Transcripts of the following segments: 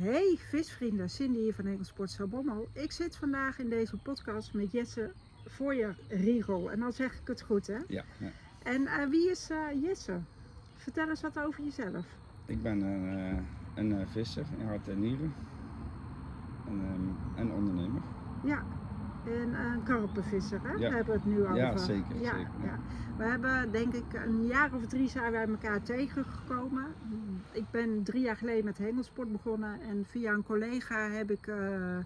Hey visvrienden, Cindy hier van Engelsport Salbommel. Ik zit vandaag in deze podcast met Jesse Voorjaar Riegel. En dan zeg ik het goed hè? Ja, ja. En eh, wie is eh, Jesse? Vertel eens wat over jezelf. ik ben een, eh, een visser in hart en nieren. En, ehm, en ondernemer. Ja, en een karpenvisser hè? Ja. Daar hebben we het nu over. Ja, zeker, Ja, zeker, ja. We hebben denk ik een jaar of drie zijn wij elkaar tegengekomen. Ik ben drie jaar geleden met hengelsport begonnen. En via een collega heb ik... eh, eh,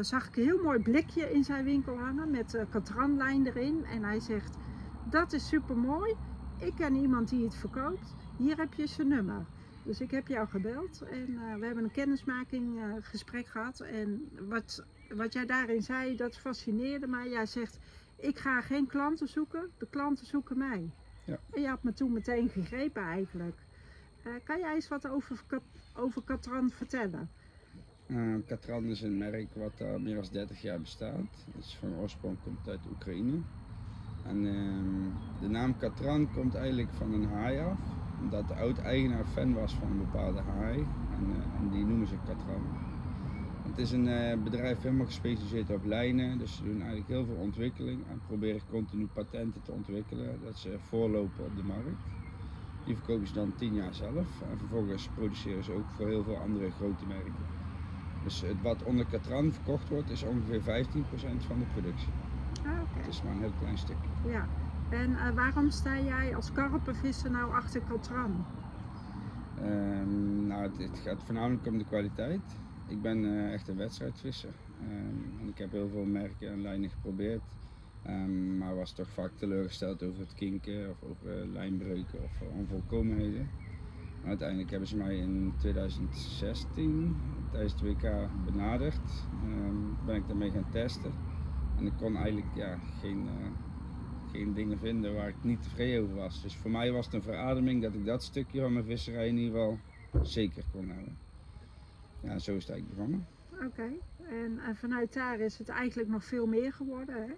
zag ik een heel mooi blikje in zijn winkel hangen met eh katranlijn erin. En hij zegt, dat is super mooi. Ik ken iemand die het verkoopt. Hier heb je zijn nummer. Dus ik heb jou gebeld en eh, we hebben een kennismaking gesprek gehad. En wat, wat jij daarin zei, dat fascineerde mij. Jij zegt, ik ga geen klanten zoeken, de klanten zoeken mij. Ja. En je had me toen meteen gegrepen eigenlijk. Eh, kan jij eens wat over, over Katran vertellen? Eh, Katran is een merk wat al meer dan 30 jaar bestaat. Het is van oorsprong komt uit Oekraïne. En ehm, de naam Katran komt eigenlijk van een haai af. Omdat de oud-eigenaar fan was van een bepaalde haai. En, eh, en die noemen ze Katran. Het is een eh, bedrijf helemaal gespecialiseerd op lijnen. Dus ze doen eigenlijk heel veel ontwikkeling en proberen continu patenten te ontwikkelen. Dat ze voorlopen op de markt. Die verkopen ze dan 10 jaar zelf. En vervolgens produceren ze ook voor heel veel andere grote merken. Dus het wat onder Katran verkocht wordt is ongeveer 15% van de productie. Ah, oké. Het is maar een heel klein stukje. Ja. En eh, waarom sta jij als karpenvisser nou achter Katran? Ehm, nou, het, het gaat voornamelijk om de kwaliteit. Ik ben eh, echt een wedstrijdvisser. Ehm, en ik heb heel veel merken en lijnen geprobeerd. Ehm, maar was toch vaak teleurgesteld over het kinken of over eh, lijnbreuken of onvolkomenheden. Uiteindelijk hebben ze mij in 2016 tijdens het WK benaderd. Ehm, ben ik daarmee gaan testen. En ik kon eigenlijk ja, geen, eh, geen dingen vinden waar ik niet tevreden over was. Dus voor mij was het een verademing dat ik dat stukje van mijn visserij in ieder geval zeker kon houden. Ja, zo is het eigenlijk begonnen. Oké. En vanuit daar is het eigenlijk nog veel meer geworden. Hè?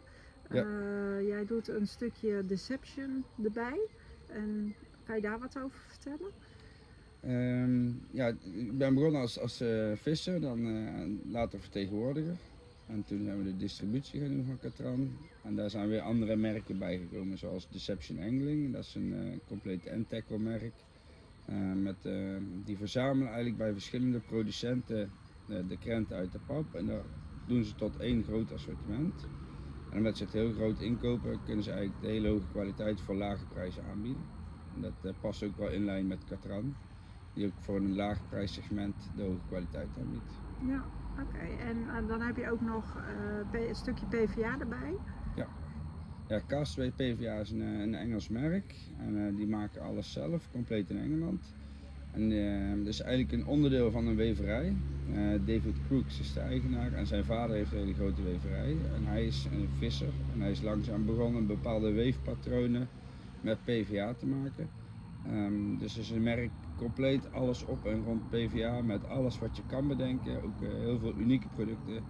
Ja. Eh, jij doet een stukje deception erbij. En kan je daar wat over vertellen? Ehm, ja, ik ben begonnen als, als eh, visser, dan eh, later vertegenwoordiger. En toen hebben we de distributie gaan doen van Katran. En daar zijn weer andere merken bijgekomen, zoals Deception Angling. Dat is een compleet end-tackle merk. Eh, met, eh, die verzamelen eigenlijk bij verschillende producenten eh, de krenten uit de pap. En daar doen ze tot één groot assortiment. En omdat ze het heel groot inkopen, kunnen ze eigenlijk de hele hoge kwaliteit voor lage prijzen aanbieden. En dat past ook wel in lijn met Katran die ook voor een laag prijssegment de hoge kwaliteit aanbiedt. Ja, oké. En dan heb je ook nog een stukje PVA erbij. Ja, PVA is een, eh, een Engels merk en eh, die maken alles zelf, compleet in Engeland. En eh, dat is eigenlijk een onderdeel van een weverij. David Crooks is de eigenaar en zijn vader heeft een hele grote weverij. En hij is een visser en hij is langzaam begonnen bepaalde weefpatronen met PVA te maken. Ehm, dus het is een merk compleet alles op en rond PVA met alles wat je kan bedenken. Ook heel veel unieke producten.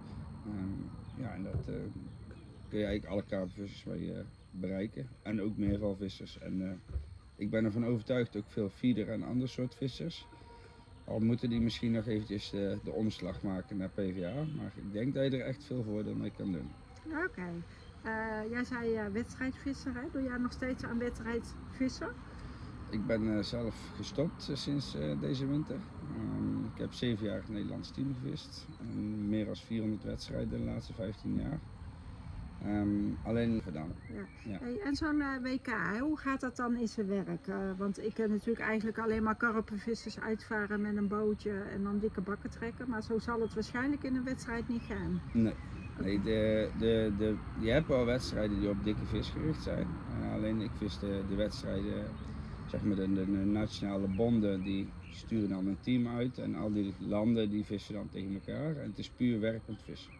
Ehm, ja, en dat kun je eigenlijk alle karpenvissers mee eh, bereiken. En ook meervalvissers. En eh, ik ben ervan overtuigd ook veel feeder en ander soort vissers. Al moeten die misschien nog eventjes de, de omslag maken naar PVA. Maar ik denk dat je er echt veel voordeel mee kan doen. Oké. Eh, jij zei eh, wedstrijdvisser, hè? Doe jij nog steeds aan wedstrijdvissen? Ik ben eh, zelf gestopt eh, sinds eh, deze winter. Ehm, ik heb zeven jaar het Nederlands team gevist. En meer dan 400 wedstrijden de laatste 15 jaar. Ehm, alleen gedaan. Ja. Ja. Hey, en zo'n eh, WK, hè, hoe gaat dat dan in zijn werk? Eh, want ik ken natuurlijk eigenlijk alleen maar karpenvissers uitvaren met een bootje en dan dikke bakken trekken. Maar zo zal het waarschijnlijk in een wedstrijd niet gaan. Nee. Nee, de, de, de, je hebt wel wedstrijden die op dikke vis gericht zijn. Eh, alleen ik vis de, de wedstrijden, zeg maar de, de, de nationale bonden, die sturen dan een team uit. En al die landen die vissen dan tegen elkaar. En het is puur werkend vissen.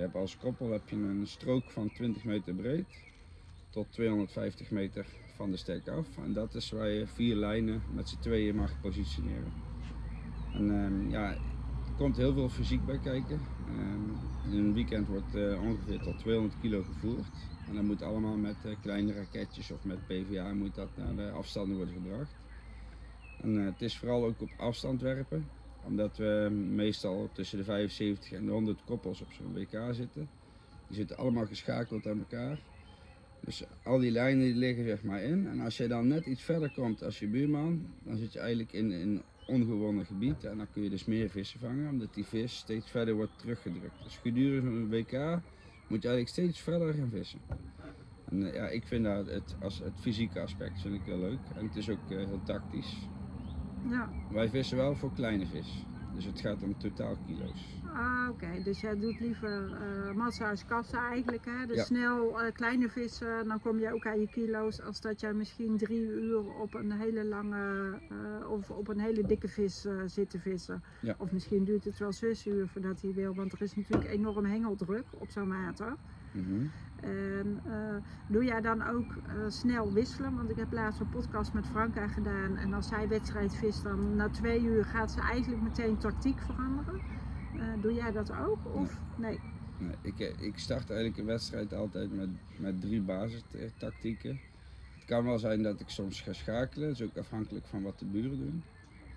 Je hebt als koppel heb je een strook van 20 meter breed tot 250 meter van de stek af. En dat is waar je vier lijnen met z'n tweeën mag positioneren. En ehm, ja, er komt heel veel fysiek bij kijken. Ehm, in een weekend wordt eh, ongeveer tot 200 kilo gevoerd. En dat moet allemaal met eh, kleine raketjes of met PVA moet dat naar de afstanden worden gebracht. En eh, het is vooral ook op afstand werpen. Omdat we meestal tussen de 75 en de 100 koppels op zo'n WK zitten. Die zitten allemaal geschakeld aan elkaar. Dus al die lijnen die liggen zeg maar in. En als je dan net iets verder komt als je buurman, dan zit je eigenlijk in een ongewonnen gebied. En dan kun je dus meer vissen vangen, omdat die vis steeds verder wordt teruggedrukt. Dus gedurende een WK moet je eigenlijk steeds verder gaan vissen. En eh, ja, ik vind dat het, als het fysieke aspect vind ik heel leuk. En het is ook eh, heel tactisch. Ja. Wij vissen wel voor kleine vis. Dus het gaat om totaal kilo's. Ah, oké. Dus jij doet liever eh massa als kassa eigenlijk, hè? Dus Ja. snel eh, kleine vissen, dan kom je ook aan je kilo's. Als dat jij misschien drie uur op een hele lange eh, of op een hele dikke vis zit te vissen. Ja. Of misschien duurt het wel zes uur voordat hij wil, want er is natuurlijk enorm hengeldruk op zo'n water. Mhm. En eh, doe jij dan ook eh, snel wisselen? Want ik heb laatst een podcast met Franka gedaan. En als zij wedstrijd vist, dan na twee uur gaat ze eigenlijk meteen tactiek veranderen. Eh, doe jij dat ook? Of nee? Nee, ik, ik start eigenlijk een wedstrijd altijd met, met drie basistactieken. Het kan wel zijn dat ik soms ga schakelen, dat is ook afhankelijk van wat de buren doen.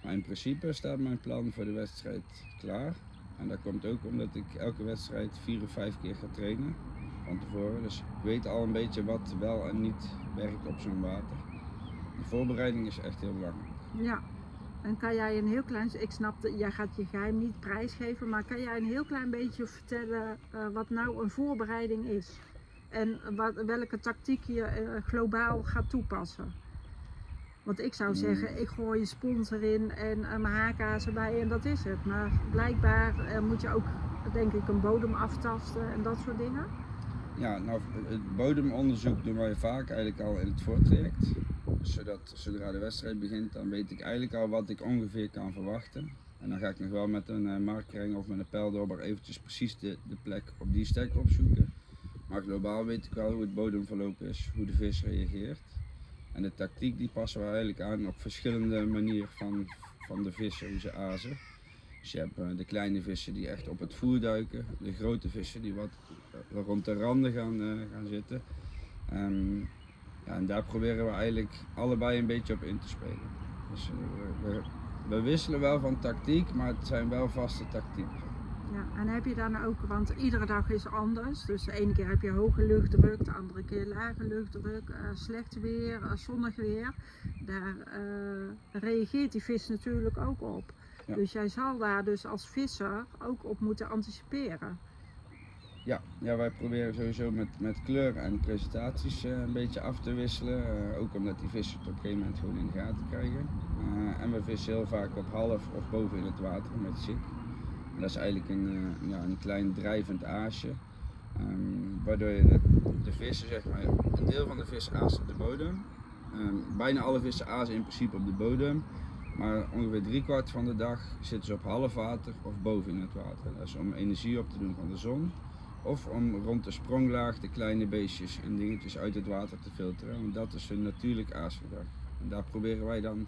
Maar in principe staat mijn plan voor de wedstrijd klaar. En dat komt ook omdat ik elke wedstrijd vier of vijf keer ga trainen van tevoren. Dus ik weet al een beetje wat wel en niet werkt op zo'n water. De voorbereiding is echt heel belangrijk. Ja. En kan jij een heel klein, ik snap dat jij gaat je geheim niet prijsgeven, maar kan jij een heel klein beetje vertellen eh, wat nou een voorbereiding is? En wat, welke tactiek je eh, globaal gaat toepassen? Want ik zou Hmm. zeggen, ik gooi een sponsor in en eh, mijn haaka's erbij en dat is het. Maar blijkbaar moet je ook, denk ik, een bodem aftasten en dat soort dingen. Ja, nou, het bodemonderzoek doen wij vaak eigenlijk al in het voortraject. Zodat zodra de wedstrijd begint, dan weet ik eigenlijk al wat ik ongeveer kan verwachten. En dan ga ik nog wel met een uh, markering of met een pijldobber eventjes precies de, de plek op die stek opzoeken. Maar globaal weet ik wel hoe het bodemverloop is, hoe de vis reageert. En de tactiek die passen we eigenlijk aan op verschillende manieren van, van de vissen, hoe ze azen. Dus je hebt uh, de kleine vissen die echt op het voer duiken, de grote vissen die wat uh, rond de randen gaan, uh, gaan zitten. Um, ja, en daar proberen we eigenlijk allebei een beetje op in te spelen. Dus we, we, wisselen wel van tactiek, maar het zijn wel vaste tactieken. Ja, en heb je dan ook, want iedere dag is anders. Dus de ene keer heb je hoge luchtdruk, de andere keer lage luchtdruk, slecht weer, zonnig weer. Daar reageert die vis natuurlijk ook op. Ja. Dus jij zal daar dus als visser ook op moeten anticiperen. Ja, ja wij proberen sowieso met, met kleur en presentaties uh, een beetje af te wisselen. Uh, ook omdat die vissen het op een gegeven moment gewoon in de gaten krijgen. Uh, en we vissen heel vaak op half of boven in het water met zik. En dat is eigenlijk een, ja, een klein drijvend aasje. Um, waardoor je de, de, vissen, zeg maar, een deel van de vissen aast op de bodem. Um, bijna alle vissen azen in principe op de bodem. Maar ongeveer driekwart van de dag zitten ze op half water of boven in het water. Dat is om energie op te doen van de zon. Of om rond de spronglaag de kleine beestjes en dingetjes uit het water te filteren. Want dat is hun natuurlijk aasgedrag. En daar proberen wij dan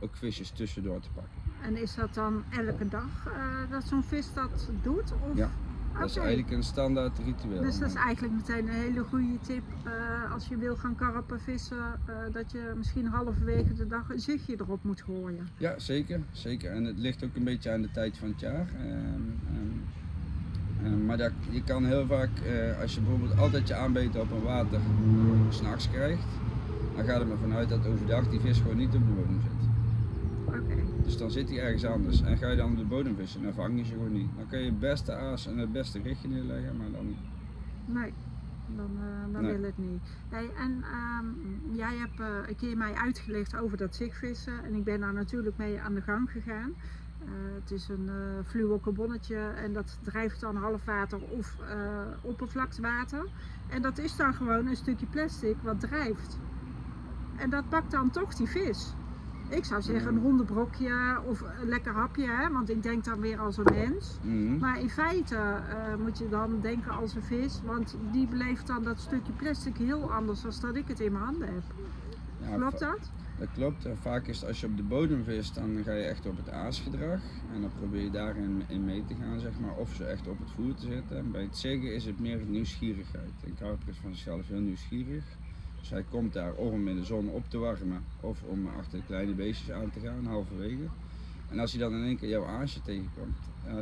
ook visjes tussendoor te pakken. En is dat dan elke dag uh, dat zo'n vis dat doet? Of? Ja, dat is eigenlijk een standaard ritueel. Dus dat is eigenlijk meteen een hele goede tip uh, als je wil gaan karpen vissen. Uh, dat je misschien halverwege de dag een zichtje erop moet gooien. Ja, zeker. zeker. En het ligt ook een beetje aan de tijd van het jaar. Um, uh, maar dat, je kan heel vaak, uh, als je bijvoorbeeld altijd je aanbeten op een water s'nachts krijgt, dan gaat er ervan uit dat overdag die vis gewoon niet op de bodem zit. Dus dan zit hij ergens anders. En ga je dan op de bodem vissen, dan vang je ze gewoon niet. Dan kun je het beste aas en het beste richtje neerleggen, maar dan... Nee, dan, uh, dan nee. wil het niet. Hey, en um, jij hebt uh, een keer mij uitgelegd over dat zigvissen. En ik ben daar natuurlijk mee aan de gang gegaan. Uh, het is een uh, en dat drijft dan half water of uh, oppervlakswater. En dat is dan gewoon een stukje plastic wat drijft. En dat pakt dan toch die vis. Ik zou zeggen een hondenbrokje of een lekker hapje, hè? want ik denk dan weer als een mens. Mhm. Maar in feite uh, moet je dan denken als een vis, want die beleeft dan dat stukje plastic heel anders dan dat ik het in mijn handen heb. Ja, Klopt dat? Dat klopt. En vaak is het als je op de bodem vist, dan ga je echt op het aasgedrag. En dan probeer je daarin in mee te gaan, zeg maar, of ze echt op het voer te zetten. En bij het zeggen is het meer nieuwsgierigheid. Een karper is van zichzelf heel nieuwsgierig. Hij komt daar of om in de zon op te warmen, of om achter kleine beestjes aan te gaan, halverwege. En als hij dan in één keer jouw aasje tegenkomt,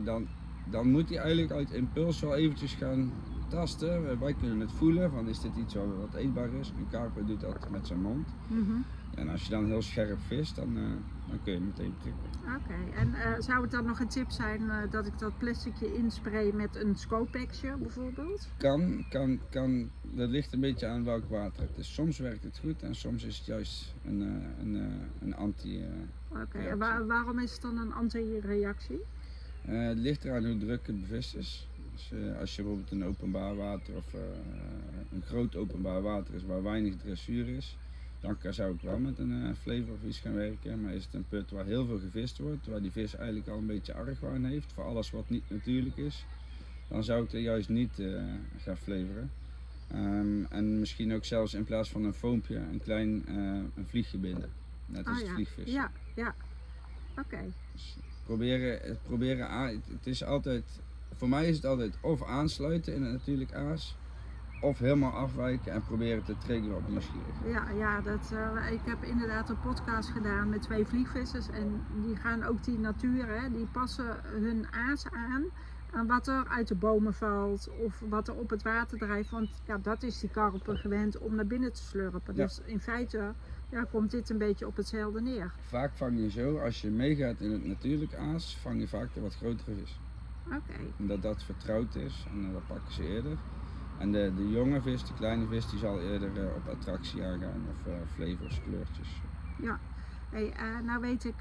dan, dan moet hij eigenlijk uit impuls wel eventjes gaan tasten. Wij kunnen het voelen, van is dit iets wat wat eetbaar is. Een karper doet dat met zijn mond. Mhm. En als je dan heel scherp vist, dan, eh, dan kun je meteen prikken. Oké, en eh, zou het dan nog een tip zijn eh, dat ik dat plasticje inspray met een Scopex bijvoorbeeld? Kan, kan, kan, dat ligt een beetje aan welk water het is. Soms werkt het goed en soms is het juist een, een, een anti. Oké, en wa- waarom is het dan een anti-reactie? Het ligt eraan hoe druk het bevist is. Dus, als je bijvoorbeeld een openbaar water of een groot openbaar water is waar weinig dressuur is, dan kan- zou ik wel met een eh flavor of iets gaan werken. Maar is het een put waar heel veel gevist wordt, waar die vis eigenlijk al een beetje argwaan heeft voor alles wat niet natuurlijk is, dan zou ik er juist niet eh, gaan flavoren. Ehm, en misschien ook zelfs in plaats van een foompje een klein eh, een vliegje binden. Net als Ah, het ja. vliegvis. Ja, ja. Oké, Dus proberen, het proberen aan, het- is altijd, voor mij is het altijd of aansluiten in het natuurlijk aas, of helemaal afwijken en proberen te triggeren op nieuwsgierig. ja, ja dat, eh, ik heb inderdaad een podcast gedaan met twee vliegvissers en die gaan ook die natuur, hè, die passen hun aas aan aan wat er uit de bomen valt of wat er op het water drijft. Want ja, dat is die karper gewend om naar binnen te slurpen. Ja. Dus in feite ja, komt dit een beetje op hetzelfde neer. Vaak vang je zo, als je meegaat in het natuurlijk aas, vang je vaak de wat grotere vis. Oké, Omdat dat vertrouwd is en eh, dat pakken ze eerder. En de, de jonge vis, de kleine vis, die zal eerder eh, op attractie aangaan of eh, flavors, kleurtjes. Hey, eh, nou weet ik,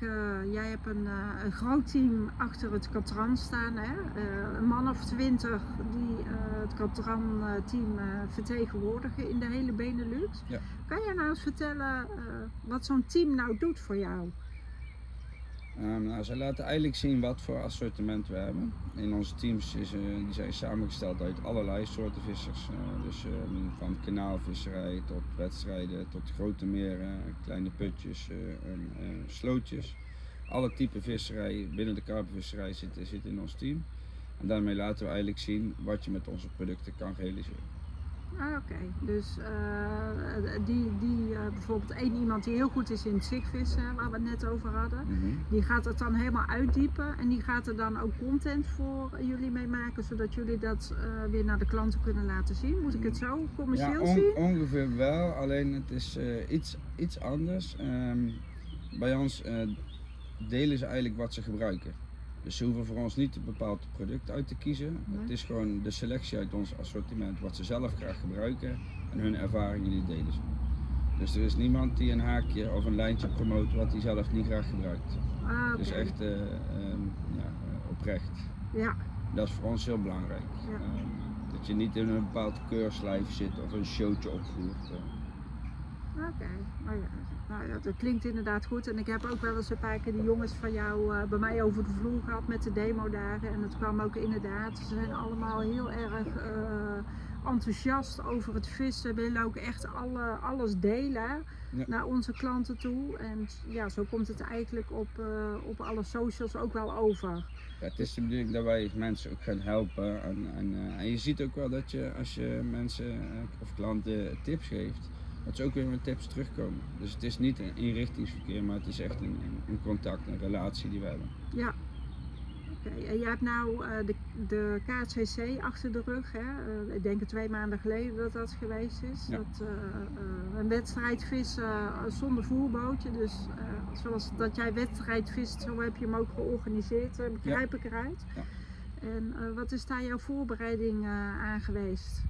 jij hebt een, een groot team achter het Katran staan. Hè? Een man of twintig die het Katran-team eh, vertegenwoordigen in de hele Benelux. Ja. Kan jij nou eens vertellen wat zo'n team nou doet voor jou? Ehm, nou, zij laten eigenlijk zien wat voor assortiment we hebben. In onze teams is, eh, die zijn samengesteld uit allerlei soorten vissers. Eh, dus ehm, van kanaalvisserij tot wedstrijden, tot grote meren, kleine putjes, eh, slootjes. Alle typen visserij binnen de karpenvisserij zit, zit in ons team. En daarmee laten we eigenlijk zien wat je met onze producten kan realiseren. Ah, Oké, dus eh, die, die eh, bijvoorbeeld één iemand die heel goed is in het zigvissen, waar we het net over hadden. Mhm. Die gaat het dan helemaal uitdiepen en die gaat er dan ook content voor jullie mee maken, zodat jullie dat eh, weer naar de klanten kunnen laten zien. Moet ik het zo commercieel Ja, on- zien? ongeveer wel, alleen het is eh, iets, iets anders. Ehm, bij ons eh, delen ze eigenlijk wat ze gebruiken. Dus ze hoeven voor ons niet een bepaald product uit te kiezen. Nee. Het is gewoon de selectie uit ons assortiment wat ze zelf graag gebruiken en hun ervaringen die delen ze. Dus er is niemand die een haakje of een lijntje promoot wat hij zelf niet graag gebruikt. Ah, oké. Dus echt eh, ehm, ja, eh, oprecht. Ja, Dat is voor ons heel belangrijk. Ja. Ehm, dat je niet in een bepaald keurslijf zit of een showtje opvoert. eh. oké. Oh ja. Nou ja, dat klinkt inderdaad goed. En ik heb ook wel eens een paar keer die jongens van jou eh, bij mij over de vloer gehad met de demodagen. En het kwam ook inderdaad. Ze zijn allemaal heel erg eh, enthousiast over het vissen. Willen ook echt alle, alles delen Ja. naar onze klanten toe. En ja, zo komt het eigenlijk op, eh, op alle socials ook wel over. Ja, het is de bedoeling dat wij mensen ook gaan helpen. En, en, en je ziet ook wel dat je als je mensen of klanten tips geeft, dat ze ook weer met tips terugkomen. Dus het is niet een inrichtingsverkeer, maar het is echt een, een contact, een relatie die we hebben. Ja. Oké, en jij hebt nou eh, de, de KCC achter de rug. Hè? Eh, ik denk het twee maanden geleden dat dat geweest is. Ja. Dat, eh, een wedstrijd vissen zonder voerbootje. Dus zoals dat jij wedstrijd vist, zo heb je hem ook georganiseerd. begrijp ik eruit. Ja. En wat is daar jouw voorbereiding aan geweest?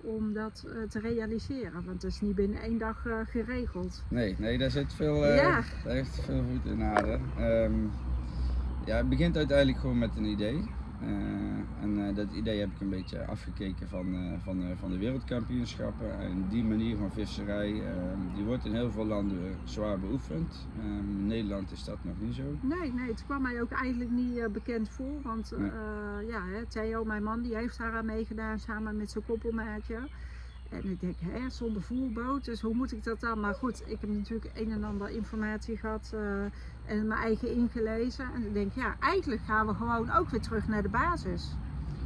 Om dat eh, te realiseren, want het is niet binnen één dag eh, geregeld. Nee, nee, daar zit veel, Ja. daar heeft veel voet in aarde. Ehm, ja, het begint uiteindelijk gewoon met een idee. Eh, en eh, dat idee heb ik een beetje afgekeken van, eh, van, van de wereldkampioenschappen. En die manier van visserij, ehm, die wordt in heel veel landen zwaar beoefend. Ehm, in Nederland is dat nog niet zo. Nee, nee, het kwam mij ook eigenlijk niet bekend voor. Want Nee. ja, hè, Theo, mijn man, die heeft daar aan meegedaan samen met zijn koppelmaatje. En ik denk, hè, zonder voerboot, dus hoe moet ik dat dan? Maar goed, ik heb natuurlijk een en ander informatie gehad eh, en mijn eigen ingelezen. En ik denk, ja, eigenlijk gaan we gewoon ook weer terug naar de basis.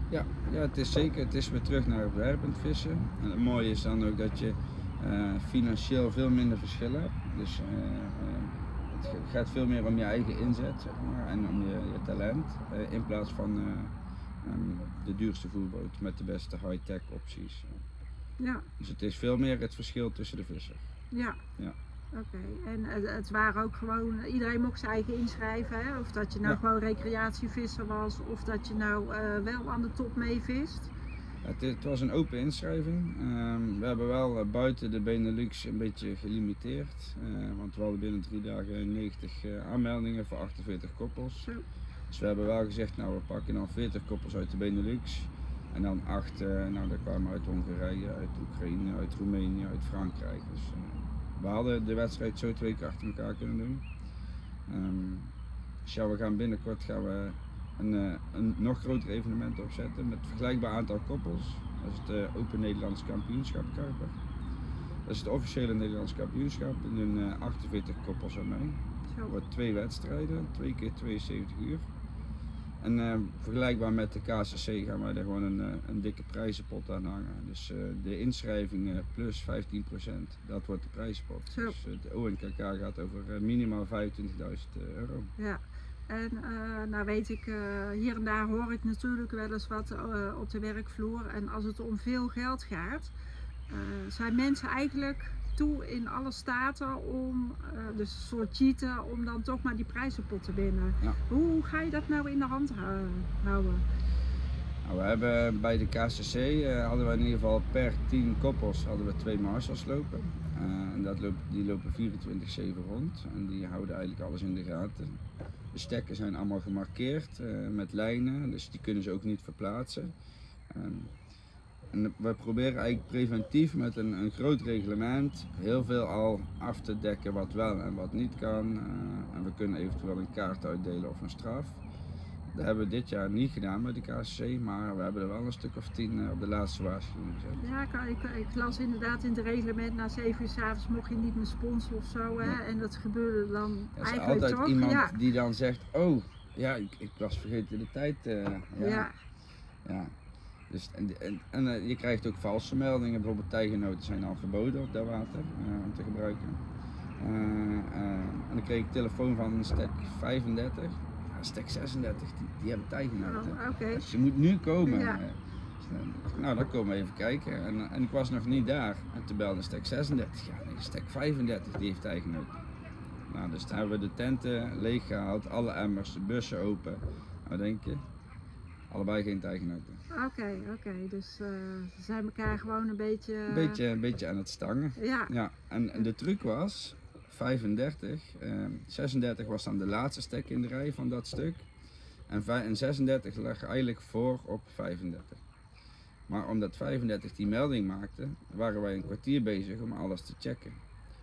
Ja, ja, het is zeker. Het is weer terug naar werpend vissen. En het mooie is dan ook dat je eh, financieel veel minder verschil hebt. Dus eh, het gaat veel meer om je eigen inzet zeg maar, en om je, je talent. in plaats van eh, ehm, de duurste voerboot met de beste high-tech opties. Ja, Dus het is veel meer het verschil tussen de vissen. ja. Ja. Oké, en het, het waren ook gewoon, iedereen mocht zijn eigen inschrijven, hè? of dat je nou Ja. gewoon recreatievisser was, of dat je nou eh, wel aan de top mee vist. Het, het was een open inschrijving. Ehm, we hebben wel eh, buiten de Benelux een beetje gelimiteerd. eh, want we hadden binnen drie dagen 90 eh, aanmeldingen voor 48 koppels. Zo. Dus we hebben wel gezegd, nou we pakken dan 40 koppels uit de Benelux. En dan acht, eh, nou dat kwamen uit Hongarije, uit Oekraïne, uit Roemenië, uit Frankrijk. Dus eh, we hadden de wedstrijd zo twee keer achter elkaar kunnen doen. Dus ja, we gaan binnenkort gaan we een, eh, een nog groter evenement opzetten met vergelijkbaar aantal koppels. Dat is het Open Nederlands Kampioenschap Kuiper. Dat is het officiële Nederlands kampioenschap. Er doen eh, 48 koppels aan mee. Zo. Het wordt twee wedstrijden, twee keer 72 uur. En eh, vergelijkbaar met de KCC gaan wij er gewoon een, eh, een dikke prijzenpot aan hangen. Dus eh, de inschrijvingen plus 15%, dat wordt de prijzenpot. Zo. Dus eh, de ONKK gaat over minimaal 25.000 euro. Ja, en nou weet ik, hier en daar hoor ik natuurlijk wel eens wat op de werkvloer. En als het om veel geld gaat, zijn mensen eigenlijk toe in alle staten om, eh, dus een soort cheaten, om dan toch maar die prijzenpot te winnen. Ja. Hoe ga je dat nou in de hand hou- houden? Nou, we hebben bij de KCC eh, hadden we in ieder geval per 10 koppels hadden we twee marshals lopen. Eh, en dat die lopen 24-7 rond en die houden eigenlijk alles in de gaten. De stekken zijn allemaal gemarkeerd met lijnen, dus die kunnen ze ook niet verplaatsen. En we proberen eigenlijk preventief met een, een groot reglement heel veel al af te dekken wat wel en wat niet kan. Eh, en we kunnen eventueel een kaart uitdelen of een straf. Dat hebben we dit jaar niet gedaan met de KCC, maar we hebben er wel een stuk of tien eh, op de laatste waarschuwing gezet. Ja, ik, ik, ik las inderdaad in het reglement na 7 uur s avonds mocht je niet meer sponsoren of zo. Hè? Ja. En dat gebeurde dan Er is eigenlijk altijd toch? iemand ja. die dan zegt, oh ja, ik, ik was vergeten de tijd. eh, Ja. ja. Dus, en en, en eh, je krijgt ook valse meldingen, bijvoorbeeld tijgernoten zijn al verboden op dat water eh, om te gebruiken. Eh, en dan kreeg ik telefoon van stek 35, ja, stek 36, die, die hebben tijgernoten. Oh. Dus je moet nu komen. Ja. Dus Nou, dan komen we even kijken. En, en ik was nog niet daar. En toen belde stek 36. Ja, nee, stek 35, die heeft eigenoten. Nou, dus toen hebben we de tenten leeggehaald, alle emmers, de bussen open. Nou, denk je? Allebei geen tijgenoten. Oké, oké. Dus eh, ze zijn elkaar gewoon een beetje. Een beetje, een beetje aan het stangen. Ja, Ja, en, en de truc was 35. eh, 36 was dan de laatste stek in de rij van dat stuk. En, en 36 lag eigenlijk voor op 35. Maar omdat 35 die melding maakte, waren wij een kwartier bezig om alles te checken.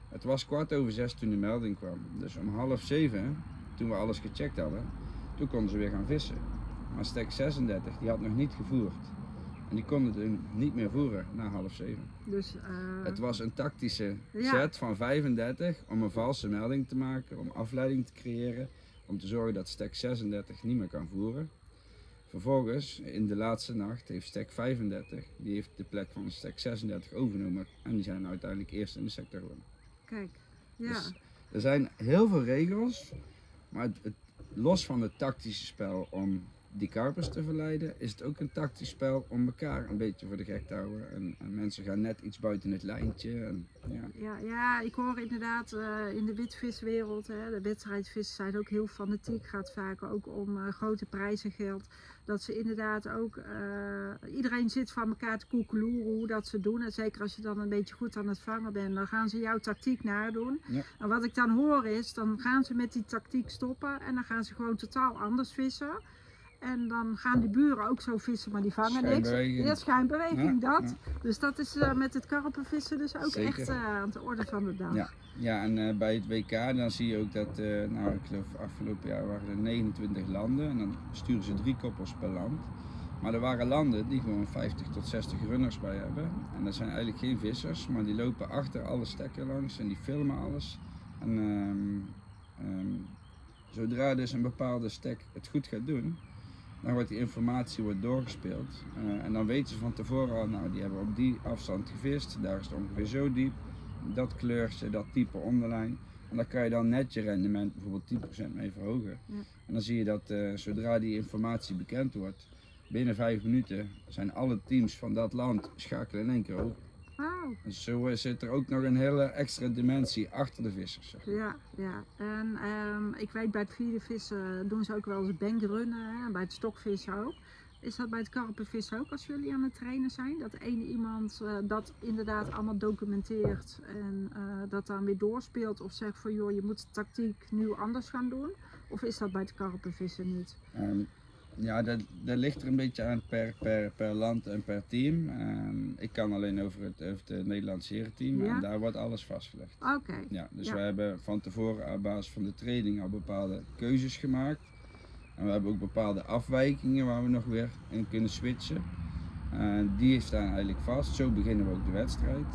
Het was kwart over zes toen de melding kwam. Dus om half zeven, toen we alles gecheckt hadden, toen konden ze weer gaan vissen. Maar stek 36, die had nog niet gevoerd. En die konden toen niet meer voeren na half zeven. dus. eh, Het was een tactische Ja. set van 35 om een valse melding te maken, om afleiding te creëren, om te zorgen dat stek 36 niet meer kan voeren. Vervolgens, in de laatste nacht, heeft stek 35, die heeft de plek van stek 36 overgenomen en die zijn uiteindelijk eerst in de sector geworden. Kijk. Ja. Dus er zijn heel veel regels, maar het, het- los van het tactische spel om die karpers te verleiden, is het ook een tactisch spel om elkaar een beetje voor de gek te houden. En, en mensen gaan net iets buiten het lijntje. En, ja. Ja, ja, ik hoor inderdaad eh, in de witviswereld, hè, de wedstrijdvissen zijn ook heel fanatiek. Gaat vaak ook om eh, grote prijzen geld. Dat ze inderdaad ook, eh, iedereen zit van elkaar te koekeloeren hoe dat ze doen. En zeker als je dan een beetje goed aan het vangen bent, dan gaan ze jouw tactiek nadoen. Ja. En wat ik dan hoor is, dan gaan ze met die tactiek stoppen en dan gaan ze gewoon totaal anders vissen. En dan gaan die buren ook zo vissen, maar die vangen niks. Ja, schijnbeweging, Ja, dat. ja. Dus dat is eh, met het karpenvissen dus ook Zeker. echt eh, aan de orde van de dag. Ja. Ja, en eh, bij het WK dan zie je ook dat, nou ik geloof afgelopen jaar waren er 29 landen en dan sturen ze drie koppels per land. Maar er waren landen die gewoon 50 tot 60 runners bij hebben. En dat zijn eigenlijk geen vissers, maar die lopen achter alle stekken langs en die filmen alles. En ehm, ehm, zodra dus een bepaalde stek het goed gaat doen, dan wordt die informatie wordt doorgespeeld. Eh, en dan weten ze van tevoren al, nou die hebben op die afstand gevist, daar is het ongeveer zo diep dat kleurtje, dat type onderlijn. En daar kan je dan net je rendement bijvoorbeeld 10% mee verhogen. Ja. En dan zie je dat eh, zodra die informatie bekend wordt, binnen vijf minuten zijn alle teams van dat land schakelen in één keer over. En zo eh, zit er ook nog een hele extra dimensie achter de vissers. zeg. Ja, ja. En ehm, ik weet bij het vliegenvissen doen ze ook wel eens bankrunnen, hè, en bij het stokvissen ook. Is dat bij het karpenvissen ook als jullie aan het trainen zijn? Dat één iemand eh, dat inderdaad allemaal documenteert en eh, dat dan weer doorspeelt of zegt van joh, je moet de tactiek nu anders gaan doen? Of is dat bij het karpenvissen niet? Ehm, ja, dat, dat ligt er een beetje aan per, per, per land en per team. Ehm, ik kan alleen over het, over het Nederlandse herenteam Ja. en daar wordt alles vastgelegd. Oké, Ja, dus Ja. we hebben van tevoren op basis van de training al bepaalde keuzes gemaakt. En we hebben ook bepaalde afwijkingen waar we nog weer in kunnen switchen. En die staan eigenlijk vast. Zo beginnen we ook de wedstrijd.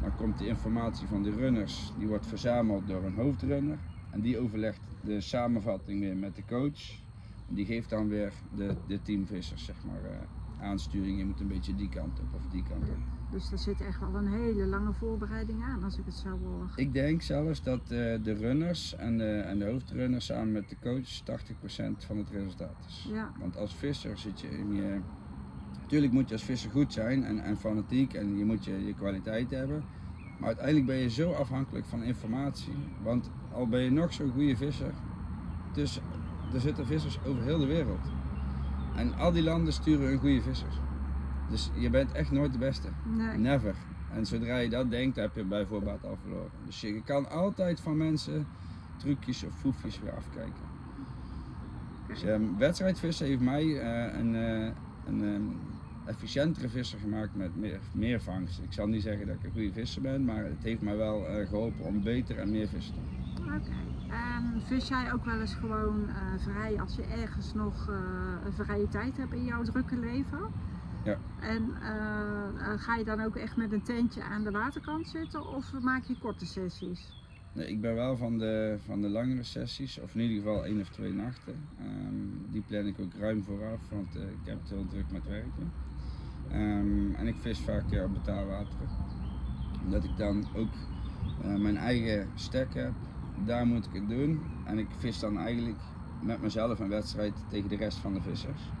Dan komt de informatie van de runners, die wordt verzameld door een hoofdrunner. En die overlegt de samenvatting weer met de coach. Die geeft dan weer de, de teamvissers zeg maar, eh, aansturing. Je moet een beetje die kant op of die kant op. dus er zit echt wel een hele lange voorbereiding aan als ik het zo hoor. Ik denk zelfs dat eh, de runners en de, en de hoofdrunners samen met de coach 80% van het resultaat is. Ja, Want als visser zit je in je. Tuurlijk moet je als visser goed zijn en, en fanatiek en je moet je, je kwaliteit hebben. Maar uiteindelijk ben je zo afhankelijk van informatie. Want al ben je nog zo'n goede visser, dus er zitten vissers over heel de wereld. En al die landen sturen hun goede vissers. Dus je bent echt nooit de beste. nee. Never. En zodra je dat denkt, heb je bij voorbaat al verloren. Dus je kan altijd van mensen trucjes of foefjes weer afkijken. Dus, ehm, wedstrijdvissen heeft mij eh, een, eh, een ehm, efficiëntere visser gemaakt met meer, meer vangst. Ik zal niet zeggen dat ik een goede visser ben, maar het heeft mij wel eh, geholpen om beter en meer vis te doen. En vis jij ook wel eens gewoon eh, vrij als je ergens nog eh, een vrije tijd hebt in jouw drukke leven? Ja. En eh, ga je dan ook echt met een tentje aan de waterkant zitten of maak je korte sessies? Nee, ik ben wel van de, van de langere sessies, of in ieder geval één of twee nachten. Ehm, die plan ik ook ruim vooraf, want ik heb het heel druk met werken. Ehm, en ik vis vaak ja, op betaalwateren. Omdat ik dan ook mijn eigen stek heb, daar moet ik het doen. En ik vis dan eigenlijk met mezelf een wedstrijd tegen de rest van de vissers.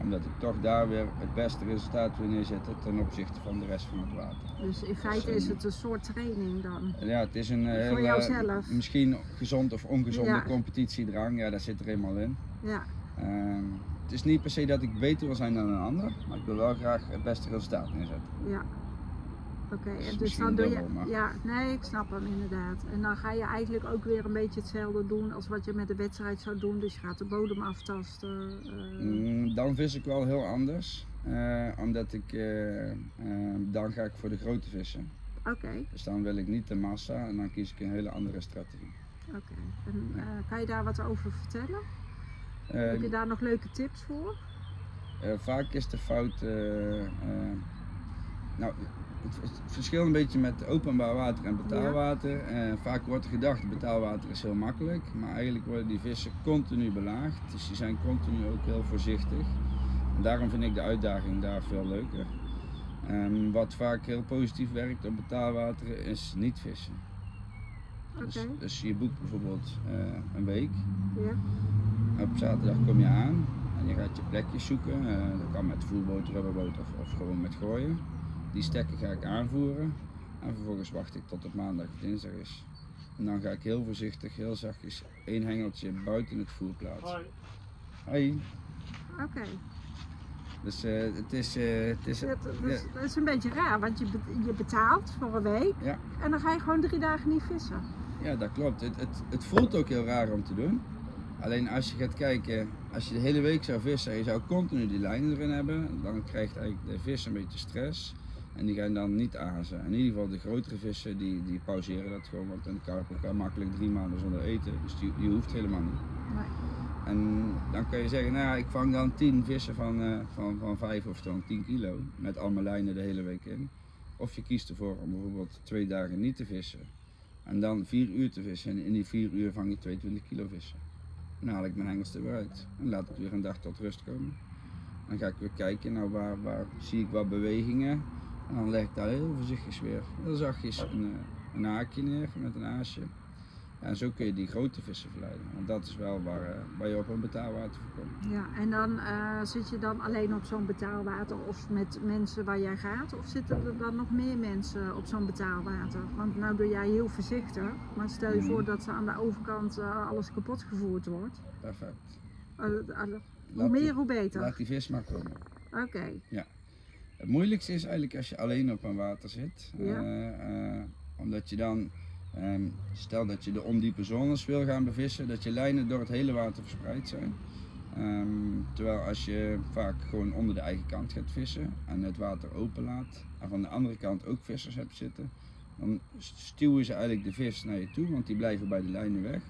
Omdat ik toch daar weer het beste resultaat wil neerzetten ten opzichte van de rest van het water. Dus in feite is het een soort training dan. Ja, het is een eh, Voor hele, jouzelf. misschien gezond of ongezonde Ja. competitiedrang. Ja, daar zit er eenmaal in. Ja, Ehm, het is niet per se dat ik beter wil zijn dan een ander, maar ik wil wel graag het beste resultaat neerzetten. ja. Oké, en dus dan doe je. Ja, nee, ik snap hem inderdaad. En dan ga je eigenlijk ook weer een beetje hetzelfde doen als wat je met de wedstrijd zou doen. Dus je gaat de bodem aftasten. eh, Mm, dan vis ik wel heel anders, eh, omdat ik, eh, dan ga ik voor de grote vissen. Oké, Dus dan wil ik niet de massa en dan kies ik een hele andere strategie. oké. En kan je daar wat over vertellen? Heb je daar nog leuke tips voor? Vaak is de fout. nou, het, verschilt een beetje met openbaar water en betaalwater. Eh, vaak wordt er gedacht betaalwater is heel makkelijk, maar eigenlijk worden die vissen continu belaagd. Dus die zijn continu ook heel voorzichtig. En daarom vind ik de uitdaging daar veel leuker. Ehm, wat vaak heel positief werkt op betaalwater is niet vissen. Dus, dus je boekt bijvoorbeeld eh, een week. ja. Op zaterdag kom je aan en je gaat je plekjes zoeken. Eh, dat kan met voerboot, rubberboot of, of gewoon met gooien. Die stekken ga ik aanvoeren en vervolgens wacht ik tot het maandag of dinsdag is. En dan ga ik heel voorzichtig, heel zachtjes één hengeltje buiten het voer plaatsen. Hoi. Oké. Dus eh, het is, eh, het is Dat, dat, ja, is, dat is een beetje raar, want je, je betaalt voor een week Ja. en dan ga je gewoon drie dagen niet vissen. ja, dat klopt. Het, het, het voelt ook heel raar om te doen. Alleen als je gaat kijken, als je de hele week zou vissen en je zou continu die lijnen erin hebben, dan krijgt eigenlijk de vis een beetje stress. En die gaan dan niet azen. In ieder geval de grotere vissen, die, die pauzeren dat gewoon. Want een karper kan makkelijk drie maanden zonder eten. Dus die, die hoeft helemaal niet. Nee. En dan kun je zeggen, nou ja, ik vang dan 10 vissen van, eh van, van 5 of dan 10 kilo. Met al mijn lijnen de hele week in. Of je kiest ervoor om bijvoorbeeld twee dagen niet te vissen. En dan 4 uur te vissen. En in die 4 uur vang je 22 kilo vissen. Dan haal ik mijn hengels er weer uit. En laat ik weer een dag tot rust komen. Dan ga ik weer kijken, nou waar, waar zie ik wat bewegingen. En dan leg ik daar heel voorzichtig weer, heel zachtjes een, eh, een haakje neer met een aasje. Ja, en zo kun je die grote vissen verleiden. Want dat is wel waar, eh, waar je op een betaalwater voor komt. Ja, en dan eh, zit je dan alleen op zo'n betaalwater of met mensen waar jij gaat? Of zitten er dan nog meer mensen op zo'n betaalwater? Want nou doe jij heel voorzichtig, maar stel je Mhm. voor dat ze aan de overkant alles kapot gevoerd wordt. Perfect. Hoe meer, hoe beter. Laat die vis maar komen. Oké, Het moeilijkste is eigenlijk als je alleen op een water zit. Ja. Eh, eh, omdat je dan, ehm, stel dat je de ondiepe zones wil gaan bevissen, dat je lijnen door het hele water verspreid zijn. Ehm, terwijl als je vaak gewoon onder de eigen kant gaat vissen en het water openlaat en van de andere kant ook vissers hebt zitten, dan stuwen ze eigenlijk de vis naar je toe, want die blijven bij de lijnen weg.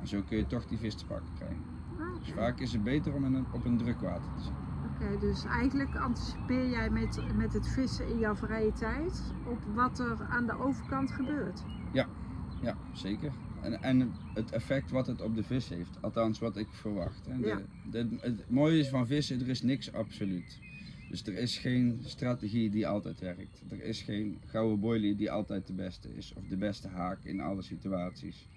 En zo kun je toch die vis te pakken krijgen. Ah, Dus vaak is het beter om op een druk water te zitten. Dus eigenlijk anticipeer jij met, met het vissen in jouw vrije tijd op wat er aan de overkant gebeurt. Ja, zeker. En, en het effect wat het op de vis heeft, althans wat ik verwacht. De, Ja. de- het mooie is van vissen, er is niks absoluut. Dus er is geen strategie die altijd werkt. Er is geen gouden boilie die altijd de beste is, of de beste haak in alle situaties.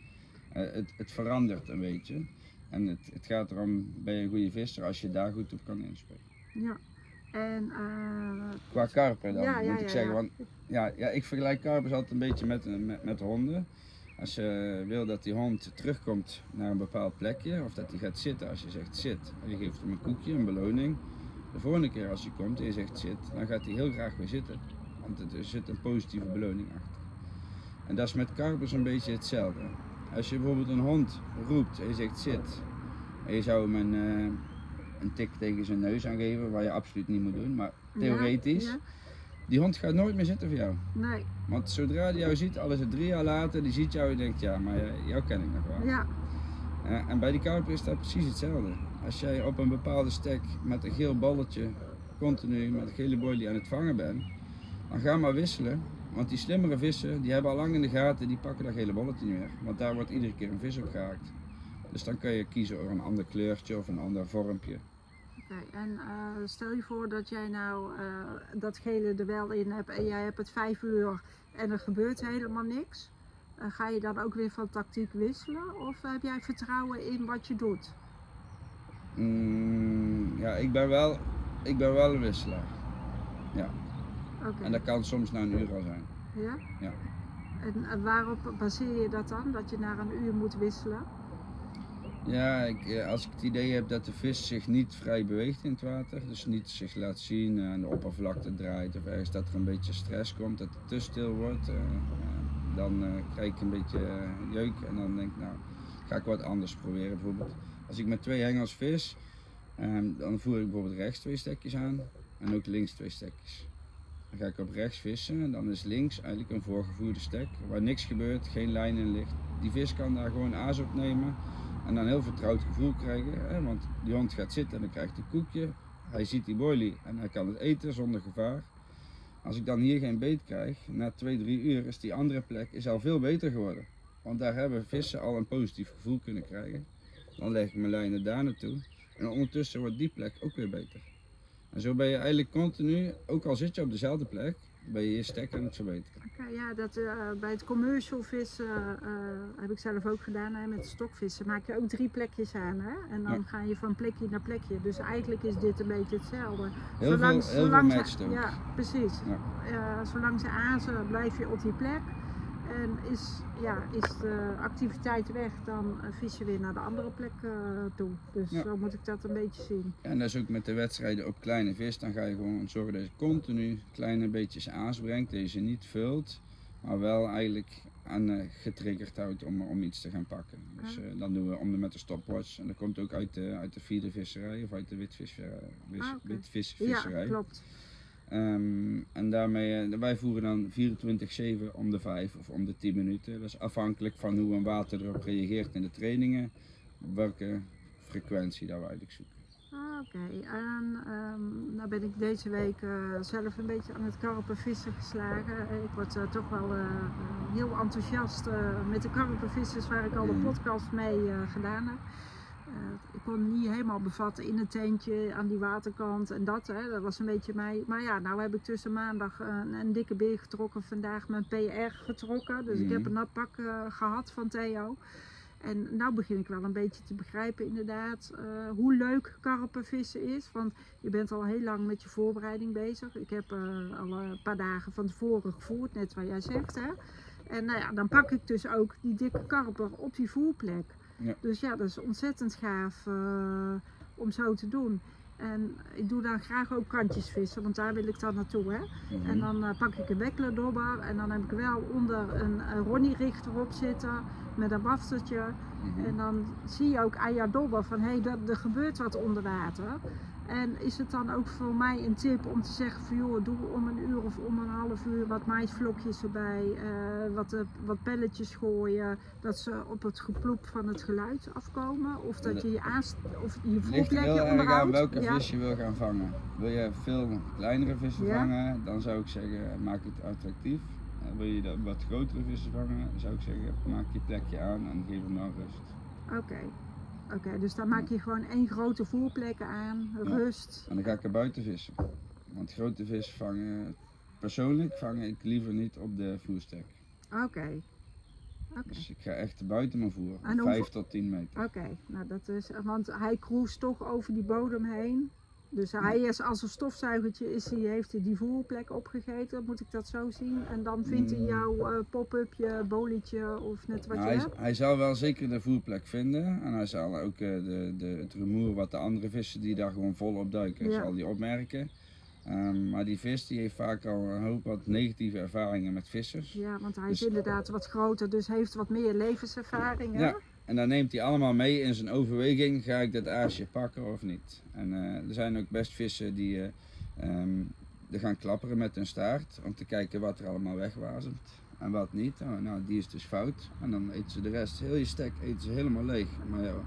Eh, het, het verandert een beetje. En het, het gaat erom, ben je een goede visser als je daar goed op kan inspelen. Ja. En eh, Qua karper dan, ja, ja, moet ik zeggen. Want ja, ja, ik vergelijk karpers altijd een beetje met, met, met honden. Als je wil dat die hond terugkomt naar een bepaald plekje, of dat hij gaat zitten als je zegt zit, en je geeft hem een koekje, een beloning. De volgende keer als hij komt en je zegt zit, dan gaat hij heel graag weer zitten. Want er er zit een positieve beloning achter. En dat is met karpers een beetje hetzelfde. Als je bijvoorbeeld een hond roept en je zegt zit, en je zou hem een, eh, een tik tegen zijn neus aangeven, waar je absoluut niet moet doen, maar theoretisch. Ja, Die hond gaat nooit meer zitten voor jou. nee, Want zodra die jou ziet, al is het drie jaar later, die ziet jou en denkt, ja, maar jou ken ik nog wel. ja, Eh, en bij die karper is dat precies hetzelfde. Als jij op een bepaalde stek met een geel balletje continu met een gele boilie aan het vangen bent, dan ga maar wisselen. Want die slimmere vissen, die hebben al lang in de gaten, die pakken dat gele bolletje niet meer. Want daar wordt iedere keer een vis op gehaakt. Dus dan kan je kiezen voor een ander kleurtje of een ander vormpje. En eh, stel je voor dat jij nou eh, dat gele er wel in hebt en jij hebt het vijf uur en er gebeurt helemaal niks. Eh, ga je dan ook weer van tactiek wisselen of heb jij vertrouwen in wat je doet? Mm, ja, ik ben, wel, ik ben wel een wisselaar. Oké, En dat kan soms na een uur al zijn. ja? Ja. En waarop baseer je dat dan, dat je na een uur moet wisselen? Ja, ik, eh, als ik het idee heb dat de vis zich niet vrij beweegt in het water, dus niet zich laat zien, eh, aan de oppervlakte draait of ergens dat er een beetje stress komt, dat het te stil wordt, eh, dan krijg ik een beetje jeuk en dan denk ik, nou, ga ik wat anders proberen. Bijvoorbeeld, als ik met twee hengels vis, ehm, dan voer ik bijvoorbeeld rechts twee stekjes aan en ook links twee stekjes. Dan ga ik op rechts vissen en dan is links eigenlijk een voorgevoerde stek, waar niks gebeurt, geen lijn in ligt. Die vis kan daar gewoon aas op nemen en dan een heel vertrouwd gevoel krijgen. Hè? Want die hond gaat zitten en dan krijgt een koekje. Hij ziet die boilie en hij kan het eten zonder gevaar. Als ik dan hier geen beet krijg, na twee, drie uur is die andere plek is al veel beter geworden. Want daar hebben vissen al een positief gevoel kunnen krijgen. Dan leg ik mijn lijnen daar naartoe. En ondertussen wordt die plek ook weer beter. En zo ben je eigenlijk continu, ook al zit je op dezelfde plek, ben je je stek aan het verbeteren. Oké, ja, dat, eh, bij het commercial vissen eh, heb ik zelf ook gedaan. Hè, met stokvissen maak je ook drie plekjes aan. Hè? En dan Ja. ga je van plekje naar plekje. Dus eigenlijk is dit een beetje hetzelfde. Heel Zolang- veel, heel veel zolang ze-. Ja, precies. Ja. Eh, zolang ze azen, blijf je op die plek. En is, ja, is de activiteit weg, dan eh, vis je weer naar de andere plek eh, toe. Dus Ja. zo moet ik dat een beetje zien. Ja, en dat is ook met de wedstrijden op kleine vis. Dan ga je gewoon zorgen dat je continu kleine beetjes aas brengt. Dat je ze niet vult, maar wel eigenlijk aan eh, getriggerd houdt om, om iets te gaan pakken. Dus eh, dan doen we om de, met de stopwatch. En dat komt ook uit de, uit de vierde visserij of uit de witvisserij. Wis, Ah, witvisvisserij. Ja, klopt. Ehm, en daarmee, eh, wij voeren dan 24-7 om de 5 of om de 10 minuten. Dat is afhankelijk van hoe een water erop reageert in de trainingen. Welke frequentie dat we eigenlijk zoeken. Ah, Oké, en ehm, nou ben ik deze week eh, zelf een beetje aan het karpen vissen geslagen. Ik word eh, toch wel heel enthousiast met de karpenvissers waar ik al de Mm. podcast mee gedaan heb. Ik kon niet helemaal bevatten in een tentje aan die waterkant en dat. Hè. Dat was een beetje mij. Maar ja, nou heb ik tussen maandag een, een dikke beer getrokken. Vandaag mijn PR getrokken. Dus ik heb Mhm. een nat pak eh, gehad van Theo. En nou begin ik wel een beetje te begrijpen inderdaad eh, hoe leuk karpenvissen is. Want je bent al heel lang met je voorbereiding bezig. Ik heb eh, al een paar dagen van tevoren gevoerd, net wat jij zegt. Hè? En nou ja, dan pak ik dus ook die dikke karper op die voerplek. Ja. Dus ja, dat is ontzettend gaaf eh, om zo te doen. En ik doe dan graag ook kantjes vissen, want daar wil ik dan naartoe. Hè? Mhm. En dan eh, pak ik een wekkelerdobber en dan heb ik wel onder een, een Ronnie richter op zitten met een wafteltje. Mhm. En dan zie je ook aan jouw dobber van hé, hey, dat- er gebeurt wat onder water. En is het dan ook voor mij een tip om te zeggen van joh, doe om een uur of om een half uur wat maisvlokjes erbij, eh, wat, eh, wat pelletjes gooien, dat ze op het geploep van het geluid afkomen. Of dat je je, aanst of je voetplekje onderhoudt. welke Ja. vis je wil gaan vangen. Wil je veel kleinere vissen Ja. vangen, dan zou ik zeggen maak het attractief. Eh, wil je wat grotere vissen vangen, zou ik zeggen maak je plekje aan en geef hem dan rust. Oké, oké, dus dan maak je gewoon één grote voerplek aan, Ja. rust. En dan ga ik er buiten vissen. Want grote vis vangen, persoonlijk vang ik liever niet op de voerstek. Oké. Dus ik ga echt buiten mijn voer, En 5 hoeveel- tot 10 meter. Oké, nou dat is, want hij cruist toch over die bodem heen. Dus hij is als een stofzuigertje is hij, heeft hij die voerplek opgegeten, moet ik dat zo zien? En dan vindt hij Mm. jouw eh, pop-upje, bolietje of net wat Nou, je hij, hebt? hij zal wel zeker de voerplek vinden. En hij zal ook eh, de, de, het rumoer wat de andere vissen die daar gewoon volop duiken, Ja. zal die opmerken. Ehm, maar die vis die heeft vaak al een hoop wat negatieve ervaringen met vissers. Ja, want hij Dus- is inderdaad wat groter, dus heeft wat meer levenservaring. hè? Ja. En dan neemt hij allemaal mee in zijn overweging, ga ik dat aasje pakken of niet. En eh, er zijn ook best vissen die eh, ehm, er gaan klapperen met hun staart om te kijken wat er allemaal wegwazemt en wat niet. Oh, nou, die is dus fout. En dan eten ze de rest, heel je stek eten ze helemaal leeg. Maar jouw,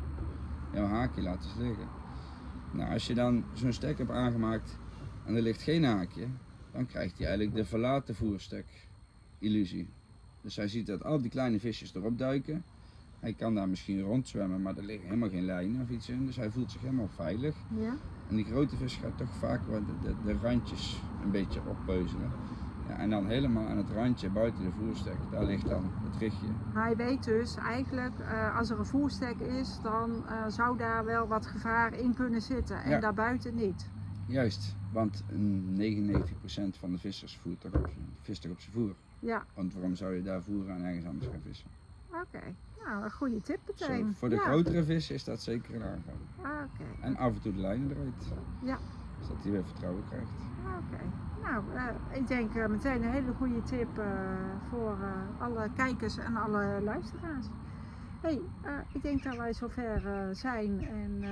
jouw haakje laten ze liggen. Nou, als je dan zo'n stek hebt aangemaakt en er ligt geen haakje, dan krijgt hij eigenlijk de verlaten voerstek illusie. Dus hij ziet dat al die kleine visjes erop duiken. Hij kan daar misschien rondzwemmen, maar er liggen helemaal geen lijnen of iets in. Dus hij voelt zich helemaal veilig. Ja? En die grote vis gaat toch vaak wat de, de, de randjes een beetje oppeuzelen. Ja, en dan helemaal aan het randje buiten de voerstek, daar ligt dan het richtje. Hij weet dus eigenlijk, eh, als er een voerstek is, dan eh, zou daar wel wat gevaar in kunnen zitten. En Ja. daarbuiten niet. Juist, want een 99% van de vissers voert toch op, vist toch op zijn voer. Ja, Want waarom zou je daar voeren en ergens anders gaan vissen? oké. Nou, een goede tip Zo, meteen. voor de ja. grotere vissen is dat zeker een aangang. Ah, Oké. En af en toe de lijnen eruit. Ja. Zodat hij weer vertrouwen krijgt. Oké. Nou, eh, ik denk eh, meteen een hele goede tip eh, voor alle kijkers en alle luisteraars. hey, ik denk dat wij zover zijn en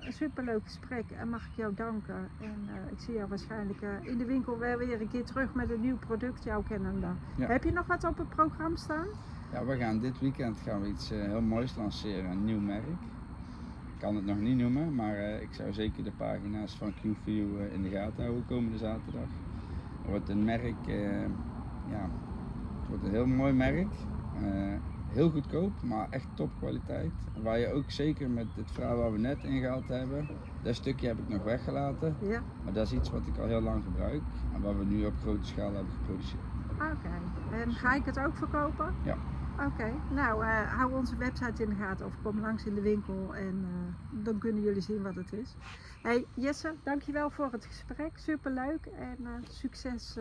een superleuk gesprek en mag ik jou danken. En ik zie jou waarschijnlijk in de winkel weer, weer een keer terug met een nieuw product, jouw kennende. Ja. Heb je nog wat op het programma staan? Ja, we gaan dit weekend gaan we iets eh, heel moois lanceren, een nieuw merk. Ik kan het nog niet noemen, maar eh, ik zou zeker de pagina's van QView eh, in de gaten houden komende zaterdag. Het wordt een merk, ja, het wordt een heel mooi merk. Heel goedkoop, maar echt topkwaliteit. Waar je ook zeker met het verhaal waar we net ingehaald hebben, dat stukje heb ik nog weggelaten. Ja. Maar dat is iets wat ik al heel lang gebruik en wat we nu op grote schaal hebben geproduceerd. Oké. En ga ik het ook verkopen? Ja. Oké. Nou, eh, hou onze website in de gaten of kom langs in de winkel en eh, dan kunnen jullie zien wat het is. Hey Jesse, dankjewel voor het gesprek. Superleuk en eh, succes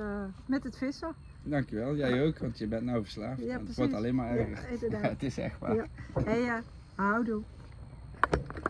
met het vissen. Dankjewel, jij ook, want je bent nou verslaafd. Ja, het wordt alleen maar Ja, erger. inderdaad. het is echt waar. Ja. Hey, houdoe.